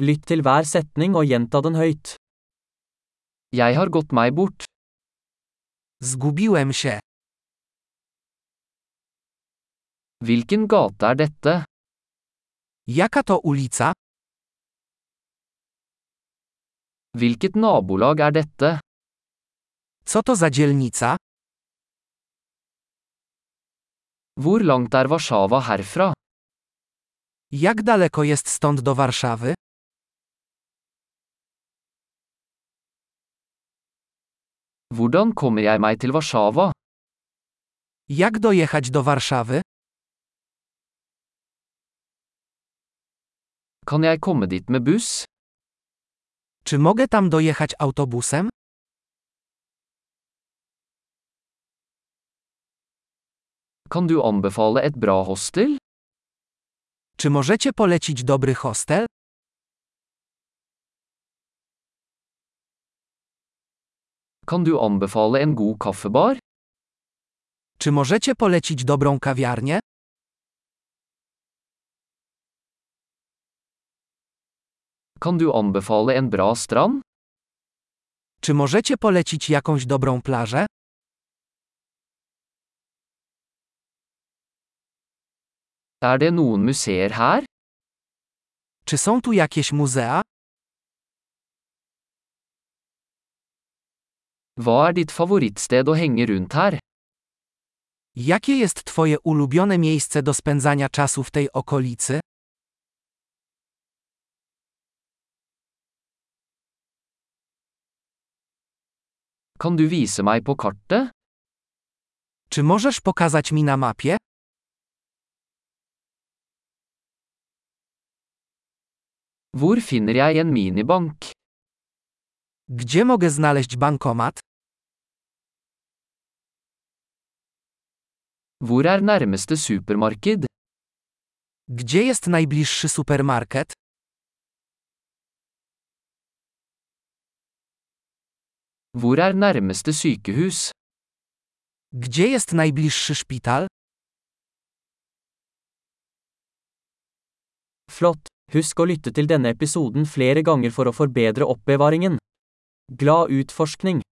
Lytt til hver setning og gjenta den høyt. Jeg har gått meg bort. Zgubiłem się. Hvilken gate er dette? Jaka to ulica? Hvilket nabolag er dette? Co to za dzielnica? Hvor langt er Warszawa herfra? Jak daleko jest stąd do Warszawy? Hvordan kommer jeg meg til Warszawa? Jak dojechać do Warszawy? Kan jeg komme dit med buss? Czy mogę tam dojechać autobusem? Kan du anbefale et bra hostel? Czy możecie polecić dobry hostel? Kan du anbefale en god kaffebar? Czy możecie polecić dobrą kawiarnię? Kan du anbefale en bra strand? Czy możecie polecić jakąś dobrą plażę? Er det noen museer her? Czy są tu jakieś muzea? Hva er ditt favorittsted å henge rundt her? Jakie jest Twoje ulubione miejsce do spędzania czasu w tej okolicy? Kan du vise meg på kartet? Czy możesz pokazać mi na mapie? Hvor finner jeg en minibank? Gdzie mogę znaleźć bankomat? Hvor er nærmeste supermarked? Gdzie jest najbliższy supermarket? Hvor er nærmeste sykehus? Gdzie jest najbliższy szpital? Flott! Husk å lytte til denne episoden flere ganger for å forbedre oppbevaringen. Glad utforskning!